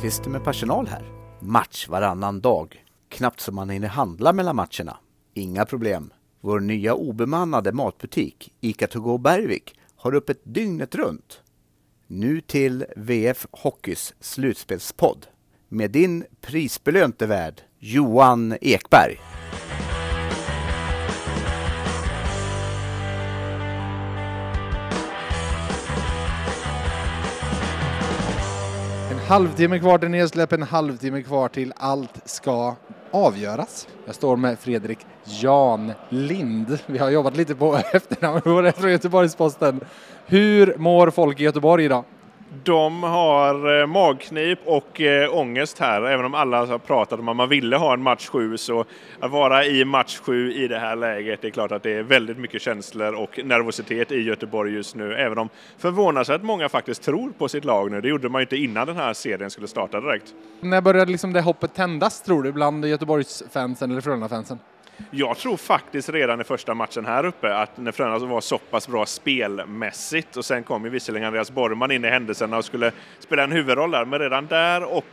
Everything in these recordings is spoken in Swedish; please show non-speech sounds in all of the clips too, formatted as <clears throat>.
Lundqvist med personal här. Match varannan dag. Knappt som man hinner handla mellan matcherna. Inga problem. Vår nya obemannade matbutik, ICA To Go Bergvik, har öppet dygnet runt. Nu till VF Hockeys slutspelspodd med din prisbelönte värd Johan Ekberg. Halvtimme kvar till nedsläpp, en halvtimme kvar till allt ska avgöras. Jag står med Fredrik Jan Lind. Vi har jobbat lite på <laughs> efternamnet från Göteborgs-Posten. Hur mår folk i Göteborg idag? De har eh, magknip och eh, ångest här, även om alla har pratat om att man ville ha en match 7. Så att vara i match 7 i det här läget, det är klart att det är väldigt mycket känslor och nervositet i Göteborg just nu. Även om förvånansvärt många faktiskt tror på sitt lag nu. Det gjorde man ju inte innan den här serien skulle starta direkt. När började liksom det hoppet tändas, tror du, bland Göteborgsfansen eller Frölunda-fansen? Jag tror faktiskt redan i första matchen här uppe att när Frölunda var så pass bra spelmässigt och sen kom ju visserligen Andreas Borgman in i händelserna och skulle spela en huvudroll där, men redan där och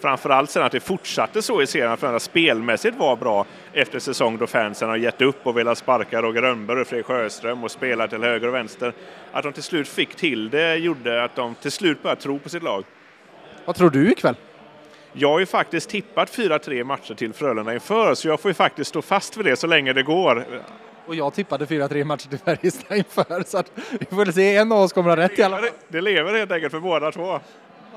framförallt sen att det fortsatte så i serien att Frölunda spelmässigt var bra efter säsong då fansen har gett upp och velat sparka Roger Rönnberg och Fredrik Sjöström och spela till höger och vänster. Att de till slut fick till det gjorde att de till slut började tro på sitt lag. Vad tror du ikväll? Jag har ju faktiskt tippat 4-3 matcher till Frölunda inför, så jag får ju faktiskt stå fast vid det så länge det går. Och jag tippade 4-3 matcher till Färjestad <laughs> inför, så att vi får väl se, en av oss kommer att ha rätt i alla fall. Det lever helt enkelt för båda två.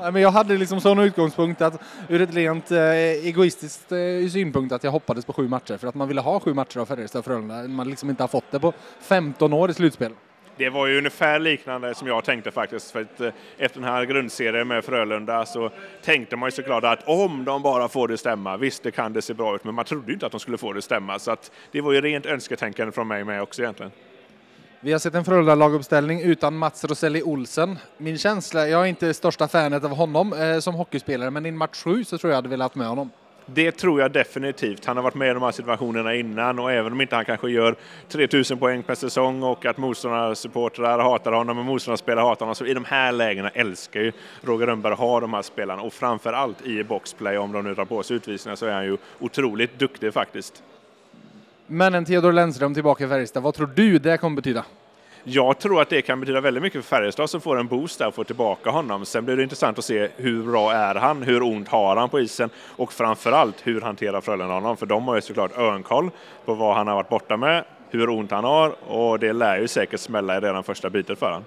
Ja, men jag hade liksom sån utgångspunkt att ur ett rent eh, egoistiskt eh, synpunkt att jag hoppades på sju matcher för att man ville ha sju matcher av Färjestad och Frölunda. Man liksom inte har fått det på 15 år i slutspel. Det var ju ungefär liknande som jag tänkte faktiskt. För att, eh, efter den här grundserien med Frölunda så tänkte man ju såklart att om de bara får det stämma, visst det kan det se bra ut, men man trodde ju inte att de skulle få det stämma. Så att det var ju rent önsketänkande från mig med också egentligen. Vi har sett en Frölunda-laguppställning utan Mats Roselli Olsen. Min känsla, jag är inte största fanet av honom eh, som hockeyspelare, men i match 7 så tror jag hade velat med honom. Det tror jag definitivt. Han har varit med i de här situationerna innan och även om inte han kanske gör 3000 poäng per säsong och att motståndarsupportrar hatar honom och motståndarspelare hatar honom så i de här lägena älskar ju Roger Rönnberg att ha de här spelarna och framför allt i boxplay om de nu drar på sig utvisningar så är han ju otroligt duktig faktiskt. Men en Theodor Lennström tillbaka i Färjestad, vad tror du det kommer betyda? Jag tror att det kan betyda väldigt mycket för Färjestad som får en boost där och får tillbaka honom. Sen blir det intressant att se hur bra är han, hur ont har han på isen och framförallt hur hanterar Frölunda honom? För de har ju såklart örnkoll på vad han har varit borta med, hur ont han har och det lär ju säkert smälla i redan första bytet för honom.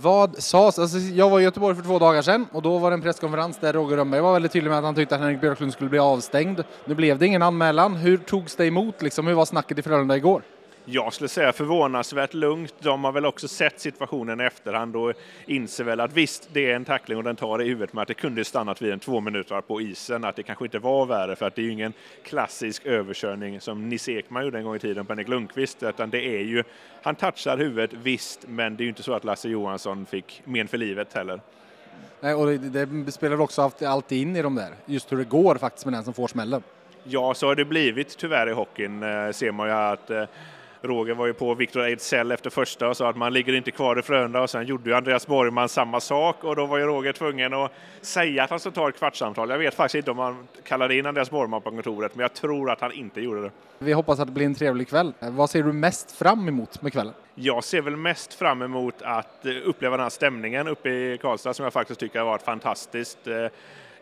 Vad sades? Alltså, jag var i Göteborg för två dagar sedan och då var det en presskonferens där Roger Rönnberg var väldigt tydlig med att han tyckte att Henrik Björklund skulle bli avstängd. Nu blev det ingen anmälan. Hur togs det emot? Liksom? Hur var snacket i Frölunda igår? Jag skulle säga förvånansvärt lugnt. De har väl också sett situationen i efterhand och inser väl att visst, det är en tackling och den tar i huvudet, men att det kunde stannat vid en två minuter på isen, att det kanske inte var värre, för att det är ju ingen klassisk överkörning som Nisse Ekman gjorde en gång i tiden på Henrik Lundqvist, utan det är ju, han touchar huvudet, visst, men det är ju inte så att Lasse Johansson fick men för livet heller. Nej, och det, det spelar också alltid in i de där, just hur det går faktiskt med den som får smällen. Ja, så har det blivit tyvärr i hockeyn, eh, ser man ju att eh, Roger var ju på Victor Ejdsell efter första och sa att man ligger inte kvar i Frölunda och sen gjorde ju Andreas Borgman samma sak och då var ju Roger tvungen att säga att han ska ta ett kvartssamtal. Jag vet faktiskt inte om han kallade in Andreas Borgman på kontoret men jag tror att han inte gjorde det. Vi hoppas att det blir en trevlig kväll. Vad ser du mest fram emot med kvällen? Jag ser väl mest fram emot att uppleva den här stämningen uppe i Karlstad som jag faktiskt tycker har varit fantastiskt.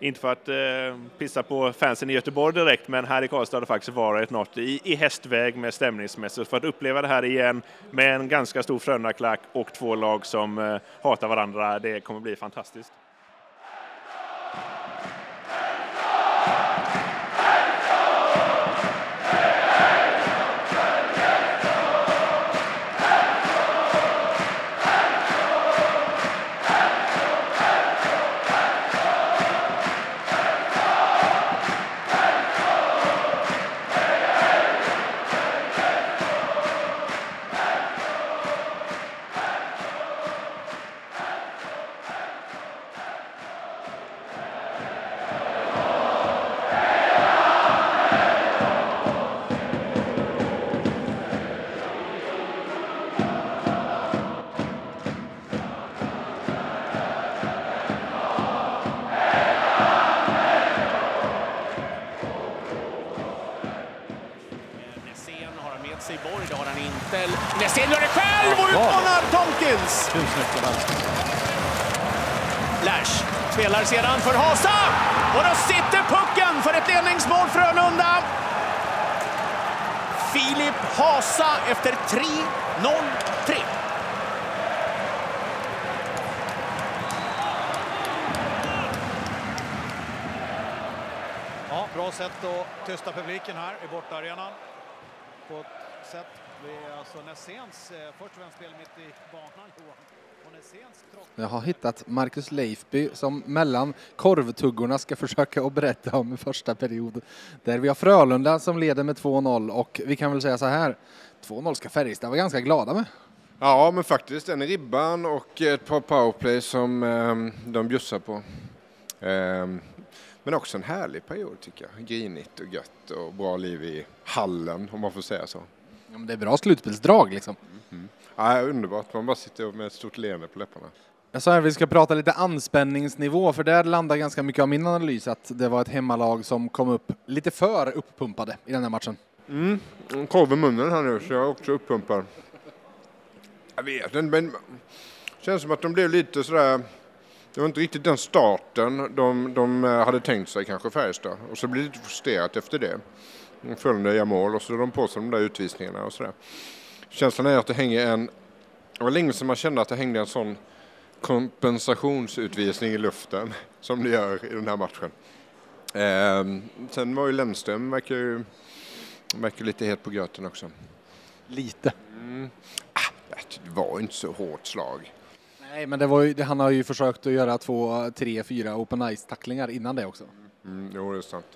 Inte för att eh, pissa på fansen i Göteborg direkt, men här i Karlstad har det faktiskt varit något i, i hästväg med stämningsmässigt. För att uppleva det här igen med en ganska stor Frölunda-klack och två lag som eh, hatar varandra, det kommer bli fantastiskt. Själv och utmanar Tomkins! Hur snyggt som helst. Lash spelar sedan för Hasa och då sitter pucken för ett ledningsmål Frölunda. Filip Hasa efter 3-0-3. Ja, bra sätt att tysta publiken här i bortaarenan. På ett sätt. Det är alltså Näséns eh, först och spel mitt i banan, Johan. Jag har hittat Marcus Leifby som mellan korvtuggorna ska försöka att berätta om första period. Där vi har Frölunda som leder med 2-0 och vi kan väl säga så här. 2-0 ska Färjestad vara ganska glada med. Ja, men faktiskt en ribban och ett par powerplay som eh, de bjussar på. Eh, men också en härlig period tycker jag. Grinigt och gött och bra liv i hallen om man får säga så. Ja, men det är bra slutspelsdrag liksom. Ja, underbart, man bara sitter med ett stort leende på läpparna. Jag sa att vi ska prata lite anspänningsnivå för där landar ganska mycket av min analys att det var ett hemmalag som kom upp lite för uppumpade i den här matchen. Mm. Korv i munnen här nu så jag är också uppumpad. Jag vet inte men det känns som att de blev lite sådär det var inte riktigt den starten de, de hade tänkt sig kanske Färjestad och så blir det lite frustrerat efter det. Följde gör mål och så drar de på sig de där utvisningarna och sådär. Känslan är att det hänger en, det var länge sedan man kände att det hängde en sån kompensationsutvisning i luften <laughs> som det gör i den här matchen. Eh, sen var ju Lennström verkar ju verkar lite het på gröten också. Lite. Mm. Ah, det var inte så hårt slag. Nej, men det var ju, han har ju försökt att göra två, tre, fyra open ice-tacklingar innan det också. Mm, jo, det är sant.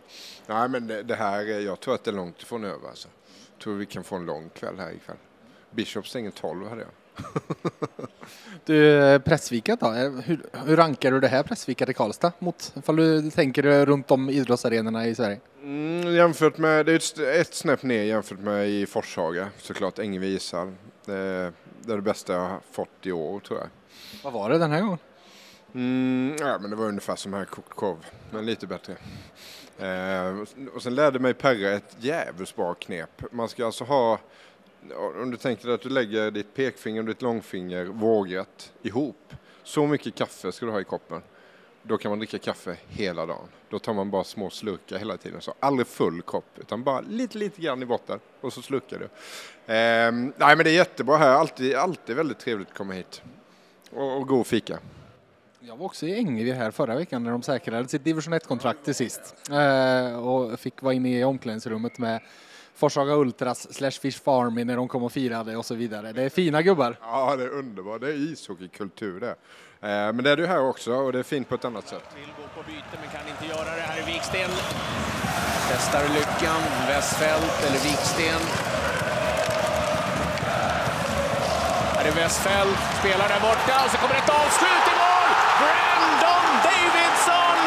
Nej, men det, det här, jag tror att det är långt ifrån över. Alltså. Jag tror vi kan få en lång kväll här ikväll. Bishop stänger 12 hade jag. <laughs> Du, Pressvikat då? Hur, hur rankar du det här Pressvikat i Karlstad mot, ifall du tänker runt om idrottsarenorna i Sverige? Mm, jämfört med, det är ett, ett snäpp ner jämfört med i Forshaga såklart, Ängve ishall. Det, det är det bästa jag har fått i år tror jag. Vad var det den här gången? Mm, ja, men det var ungefär som här kokt korv, men lite bättre. Eh, och sen lärde mig Perra ett jävligt bra knep. Man ska alltså ha, om du tänker dig att du lägger ditt pekfinger och ditt långfinger vågrätt ihop. Så mycket kaffe ska du ha i koppen. Då kan man dricka kaffe hela dagen. Då tar man bara små slurkar hela tiden. Så aldrig full kopp, utan bara lite, lite grann i botten och så slurkar du. Eh, nej, men det är jättebra här. Alltid, alltid väldigt trevligt att komma hit. Och, och god fika. Jag var också i Ängve här förra veckan när de säkrade sitt division 1-kontrakt till sist. Eh, och fick vara inne i omklädningsrummet med Forshaga Ultras slash Fish Farmy när de kom och firade och så vidare. Det är fina gubbar. Ja, det är underbart. Det är ishockeykultur det. Eh, men det är du här också och det är fint på ett annat sätt. Vill gå på byte men kan inte göra det. Här är Viksten. Testar lyckan. Westfält eller Viksten. Här är Westfält. Spelar där borta och så kommer ett avslut i mål! Brandon Davidson!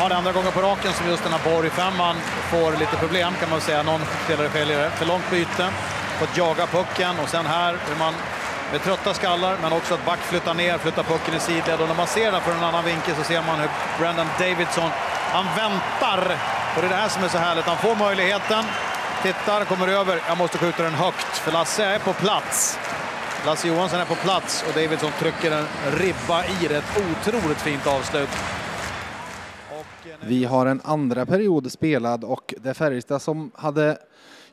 Ja, det är andra gången på raken som just den här Borg-femman får lite problem kan man säga. Någon spelare skiljer för långt byte, fått jaga pucken och sen här hur man med trötta skallar men också att back flyttar ner, flyttar pucken i sidled och när man ser den från en annan vinkel så ser man hur Brandon Davidson, han väntar och det är det här som är så härligt. Han får möjligheten, tittar, kommer över, jag måste skjuta den högt för Lasse är på plats. Lasse Johansson är på plats och Davidson trycker en ribba i det. Ett otroligt fint avslut. Vi har en andra period spelad och det är Färjestad som hade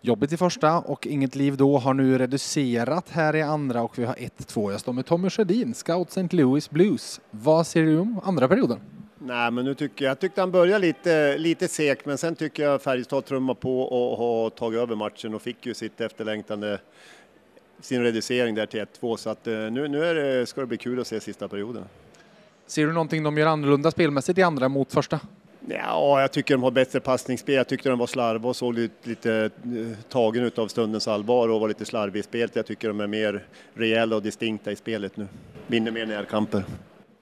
jobbet i första och inget liv då har nu reducerat här i andra och vi har 1-2. Jag står med Tommy Sjödin, Scout St. Louis Blues. Vad ser du om andra perioden? Nej, men nu tycker jag, jag tyckte han började lite, lite segt, men sen tycker jag Färjestad trummar på och har tagit över matchen och fick ju sitt efterlängtande sin reducering där till 1-2 så att eh, nu, nu är det, ska det bli kul att se sista perioden. Ser du någonting de gör annorlunda spelmässigt i andra mot första? Ja, jag tycker de har bättre passningsspel. Jag tyckte de var slarva och såg lite, lite eh, tagen ut av stundens allvar och var lite slarvig i spelet. Jag tycker de är mer rejäla och distinkta i spelet nu. Vinner mer närkamper.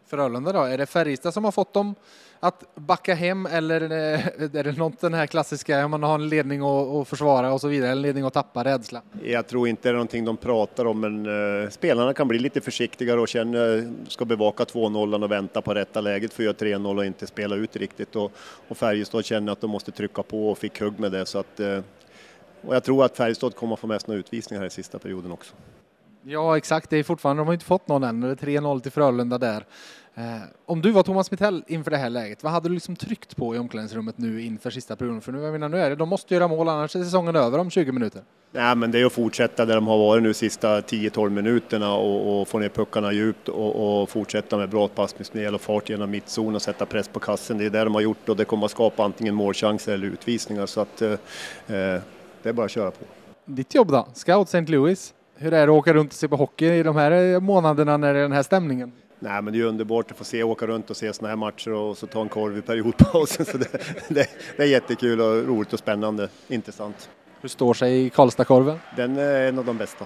Frölunda då? Är det Färjestad som har fått dem att backa hem eller eh, <laughs> är det något den här klassiska, man har en ledning att försvara och så vidare, en ledning att tappa, rädsla? Jag tror inte det är någonting de pratar om, men eh, spelarna kan bli lite försiktigare och känna, eh, ska bevaka 2-0 och vänta på rätta läget för att göra 3-0 och inte spela ut riktigt. Och, och Färjestad känner att de måste trycka på och fick hugg med det. Så att, och jag tror att Färjestad kommer att få mest några utvisningar i sista perioden också. Ja, exakt. Det är fortfarande, de har inte fått någon än. Det är 3-0 till Frölunda där. Eh, om du var Thomas Mittell inför det här läget, vad hade du liksom tryckt på i omklädningsrummet nu inför sista perioden? För nu, jag menar, nu är det, de måste göra mål, annars är säsongen över om 20 minuter. Nej, men det är att fortsätta där de har varit nu sista 10-12 minuterna och, och, få ner puckarna djupt och, och fortsätta med bra passningsspel och fart genom mittzon och sätta press på kassen. Det är det de har gjort och det kommer att skapa antingen målchanser eller utvisningar så att eh, eh det är bara att köra på. Ditt jobb då? Scout St. Louis? Hur är det att åka runt och se på hockey i de här månaderna när det är den här stämningen? Nej, men det är underbart att få se, åka runt och se sådana här matcher och så ta en korv i periodpausen. <laughs> Så det, det, det, är jättekul och roligt och spännande, intressant. Hur står sig Karlstadkorven? Den är en av de bästa.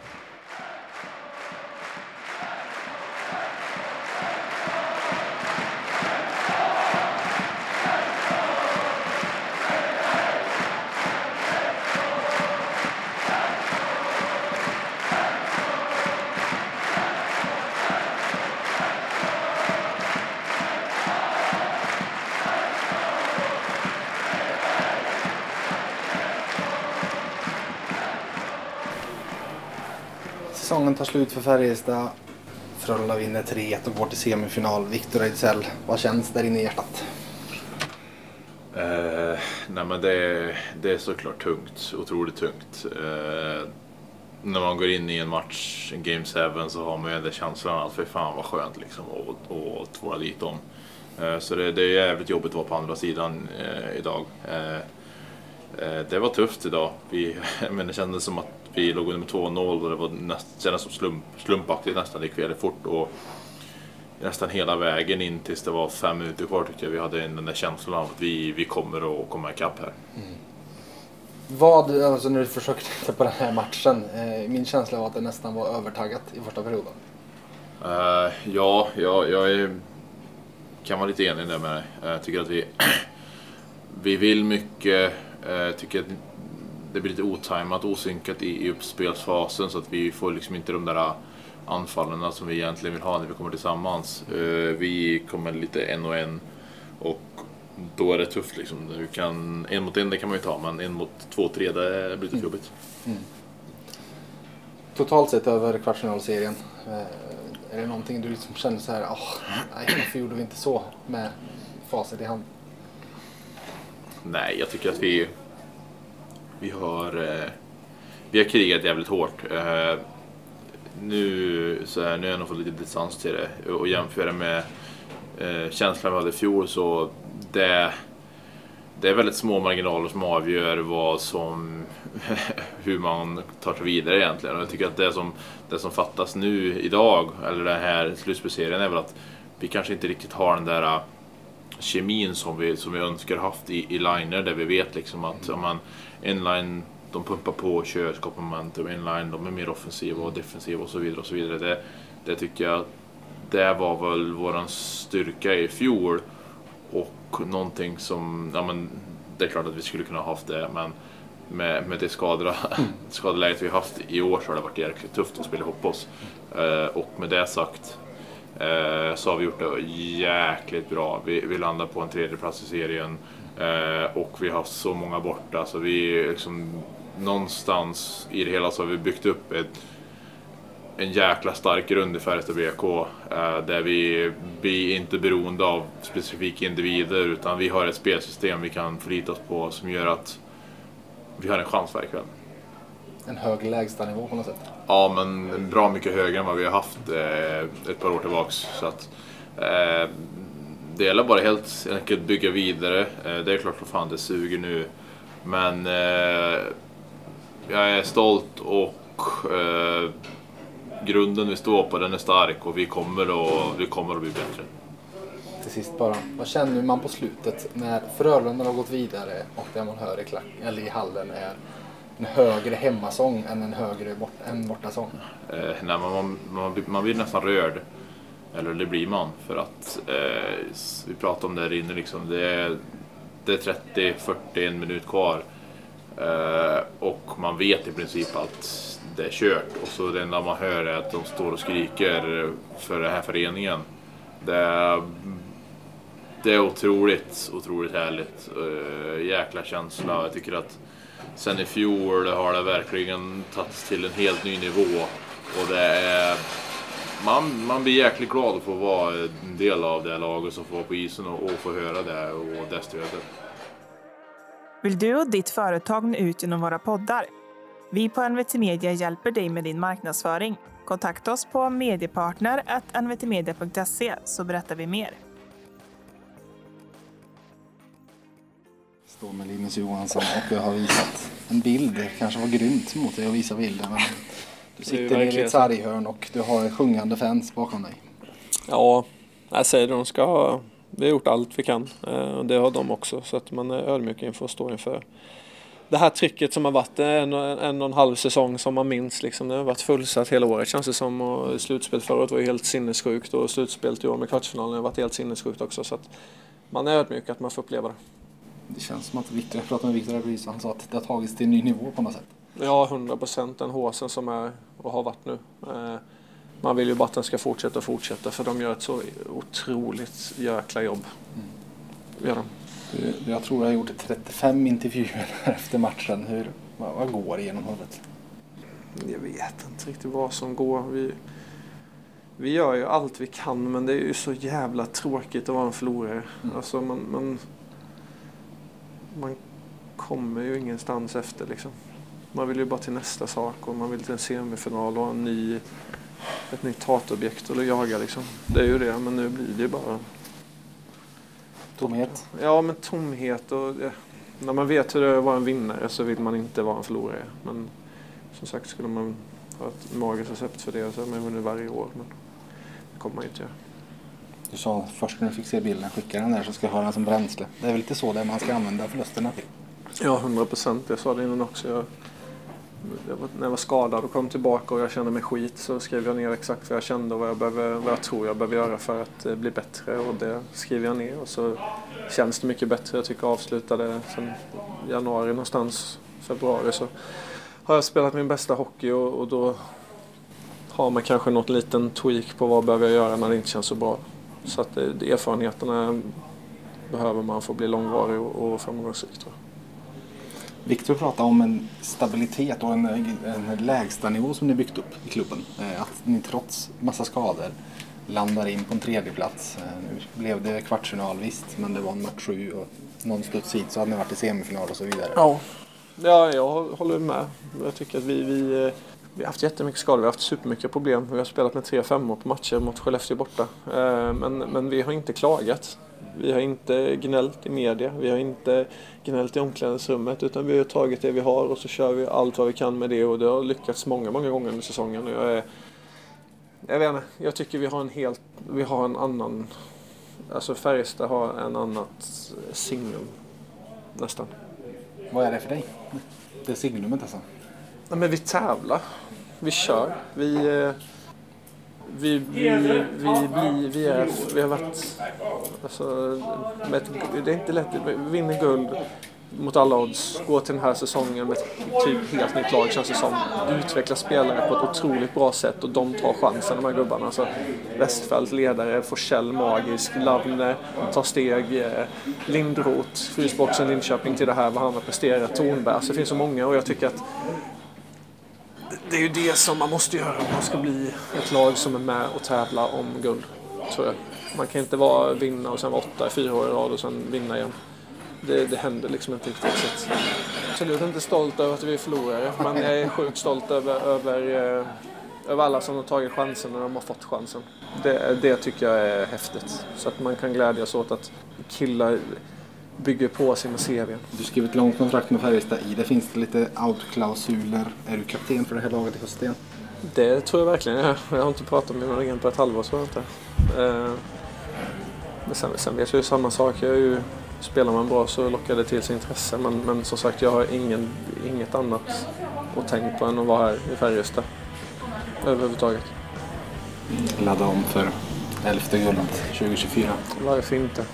Säsongen tar slut för Färjestad. Frölunda vinner 3-1 och går till semifinal. Viktor Ejdsell, vad känns där inne i hjärtat? Eh, nej men det, är, det är såklart tungt, otroligt tungt. Eh, när man går in i en match, en Game 7, så har man ju den känslan att för fan vad skönt liksom att tvåla dit dem. Eh, så det, det, är jävligt jobbigt att vara på andra sidan eh, idag. Eh, eh, det var tufft idag. Vi, <laughs> men det kändes som att vi låg under med 2-0 och det var näst, kändes som slump, slumpaktigt nästan. Det väldigt fort och nästan hela vägen in tills det var fem minuter kvar tyckte jag vi hade den där känslan av att vi, vi kommer att komma ikapp här. Mm. Vad, alltså när du försöker titta på den här matchen, eh, min känsla var att det nästan var övertaggat i första perioden. Uh, ja, jag, jag är, kan vara lite enig där med dig. Jag tycker att vi, <clears throat> vi vill mycket, jag tycker att det blir lite otajmat, osynkat i, i uppspelsfasen så att vi får liksom inte de där anfallen som vi egentligen vill ha när vi kommer tillsammans. Uh, vi kommer lite en och en och då är det tufft liksom. Du kan, en mot en det kan man ju ta men en mot två, tre det blir lite mm. jobbigt. Mm. Totalt sett över kvartsfinalserien, uh, är det någonting du liksom känner så här, oh, nej varför gjorde vi inte så med facit i hand? Nej, jag tycker att vi vi har, eh, vi har krigat jävligt hårt. Eh, nu, så här, nu har jag nog fått lite distans till det och jämföra med eh, känslan vi hade i fjol så det, det är väldigt små marginaler som avgör vad som, <laughs> hur man tar sig vidare egentligen. Och jag tycker att det som, det som fattas nu idag, eller den här slutspelsserien, är väl att vi kanske inte riktigt har den där kemin som vi, som vi önskar haft i, i liner där vi vet liksom att om man inline, de pumpar på och kör, skapar momentum. Inline, de är mer offensiva och defensiva och så vidare. och så vidare. Det, det tycker jag, det var väl våran styrka i fjol. Och någonting som, ja men det är klart att vi skulle kunna ha haft det men med, med det skadra, mm. <laughs> skadeläget vi haft i år så har det varit jäkligt tufft att spela ihop oss. Uh, och med det sagt Eh, så har vi gjort det jäkligt bra. Vi, vi landar på en tredje plats i serien. Eh, och vi har så många borta så vi liksom någonstans i det hela så har vi byggt upp ett, en jäkla stark grund i Färjestad BK eh, där vi är inte beroende av specifika individer utan vi har ett spelsystem vi kan förlita oss på som gör att vi har en chans varje kväll. En hög lägstanivå på något sätt? Ja, men bra mycket högre än vad vi har haft eh, ett par år tillbaks. Så att, eh, det gäller bara helt enkelt bygga vidare. Eh, det är klart för fan det suger nu. Men eh, jag är stolt och eh, grunden vi står på den är stark och vi kommer att, vi kommer att bli bättre. Till sist bara, vad känner man på slutet när Frölunda har gått vidare och det man hör i, klack, eller i hallen är en högre hemmasång än en högre bort, en bortasång? Eh, nej, man, man, man, man blir nästan rörd. Eller det blir man för att eh, vi pratade om det här inne liksom. Det är, det är 30-40 minut kvar. Eh, och man vet i princip att det är kört. Och så det enda man hör är att de står och skriker för den här föreningen. Det är, det är otroligt, otroligt härligt. Eh, jäkla känsla. Jag tycker att sen i fjol har det verkligen tagits till en helt ny nivå. Och det är man, man blir jäkligt glad att få vara en del av det laget som får vara på isen och, och få höra det och det stödet. Vill du och ditt företag nå ut genom våra poddar? Vi på NVT Media hjälper dig med din marknadsföring. Kontakta oss på mediepartner.nvtmedia.se så berättar vi mer. Står med Linus Johansson och jag har visat en bild. Det kanske var grymt mot dig att visa bilden. Men du sitter i ett sarghörn och du har sjungande fans bakom dig. Ja, jag säger. De ska ha, vi har gjort allt vi kan eh, och det har de också. Så att man är ödmjuk inför att stå inför det här trycket som har varit en, en och en halv säsong som man minns. Liksom. Det har varit fullsatt hela året känns det som. Och slutspel förra året var ju helt sinnessjukt och slutspelet i år med kvartsfinalen har varit helt sinnessjukt också. Så att man är ödmjuk att man får uppleva det. Det känns som att Victor, jag pratade med Victor Abris han sa att det har tagits till en ny nivå på något sätt. Ja, 100 procent. Den håsen som är och har varit nu. Eh, man vill ju bara att den ska fortsätta och fortsätta för de gör ett så otroligt jäkla jobb. Mm. Gör de. Du, jag tror jag har gjort 35 intervjuer <laughs> efter matchen. Hur, vad, vad går genom huvudet? Jag vet inte riktigt vad som går. Vi, vi gör ju allt vi kan men det är ju så jävla tråkigt att vara en förlorare. Mm. Alltså man, man, man kommer ju ingenstans efter liksom. Man vill ju bara till nästa sak och man vill till en semifinal och en ny, ett nytt hatobjekt att jaga liksom. Det är ju det, men nu blir det ju bara Tomhet? Ja, men tomhet och ja, när man vet hur det är att vara en vinnare så vill man inte vara en förlorare. Men som sagt, skulle man ha ett magiskt recept för det så hade man vunnit varje år. Men det kommer man inte göra. Du sa först när du fick se bilden, skicka den där så ska jag ha den som bränsle. Det är väl lite så det man ska använda förlusterna till? Ja, hundra procent. Jag sa det innan också. Jag, jag när jag var skadad och kom tillbaka och jag kände mig skit så skrev jag ner exakt vad jag kände och vad jag, behöver, vad jag tror jag behöver göra för att eh, bli bättre och det skrev jag ner och så känns det mycket bättre. Jag tycker jag avslutade sen januari någonstans, februari så har jag spelat min bästa hockey och, och då har man kanske något liten tweak på vad behöver jag göra när det inte känns så bra. Så att eh, erfarenheterna behöver man få bli långvarig och, framgångsrik tror jag. Viktor pratade om en stabilitet och en, en lägstanivå som ni byggt upp i klubben. Eh, att ni trots massa skador landar in på en tredje plats. Eh, nu blev det kvartsfinal visst, men det var en match sju och någon studs hit så hade ni varit i semifinal och så vidare. Ja, ja jag håller med. Jag tycker att vi, vi, vi har haft jättemycket skador, vi har haft supermycket problem. Vi har spelat med tre femmor på matcher mot Skellefteå borta. Eh, men, men vi har inte klagat. Vi har inte gnällt i media, vi har inte gnällt i omklädningsrummet utan vi har tagit det vi har och så kör vi allt vad vi kan med det och det har lyckats många, många gånger under säsongen. Och jag, är, jag vet inte, jag tycker vi har en helt, vi har en annan, alltså Färjestad har en annat signum nästan. Vad är det för dig? Det signumet alltså? Nej, men vi tävlar, vi kör, vi eh, vi, vi, vi, vi, vi, är, vi har varit... Alltså, med ett, det är inte lätt. Vi vinner guld mot alla odds. Går till den här säsongen med ett typ helt nytt lag känns det som. Utvecklar spelare på ett otroligt bra sätt och de tar chansen de här gubbarna. Alltså, Westfält ledare, Forsell magisk, Lavne tar steg, eh, Lindroth, Frysboxen Linköping till det här vad han har presterat, Tornberg. Alltså, det finns så många och jag tycker att det är ju det som man måste göra om man ska bli ett lag som är med och tävla om guld. Tror jag. Man kan inte vara vinna och sen vara åtta i fyra år i rad och sen vinna igen. Det, det händer liksom inte riktigt. Så absolut inte stolt över att vi är förlorare men jag är sjukt stolt över, över, eh, över alla som har tagit chansen när de har fått chansen. Det, det tycker jag är häftigt. Så att man kan glädjas åt att killar bygger på sina CV. Du skrev ett långt kontrakt med Färjestad. I det finns det lite outklausuler. Är du kapten för det här laget i hösten? Det tror jag verkligen jag Jag har inte pratat med någon igen på ett halvår så inte. Eh, men sen, sen vet jag ju samma sak. Jag är ju, spelar man bra så lockar det till sig intresse. Men, men som sagt, jag har ingen, inget annat att tänka på än att vara här i Färjestad. Överhuvudtaget. Ladda om för elfte guldet 2024. Varför inte?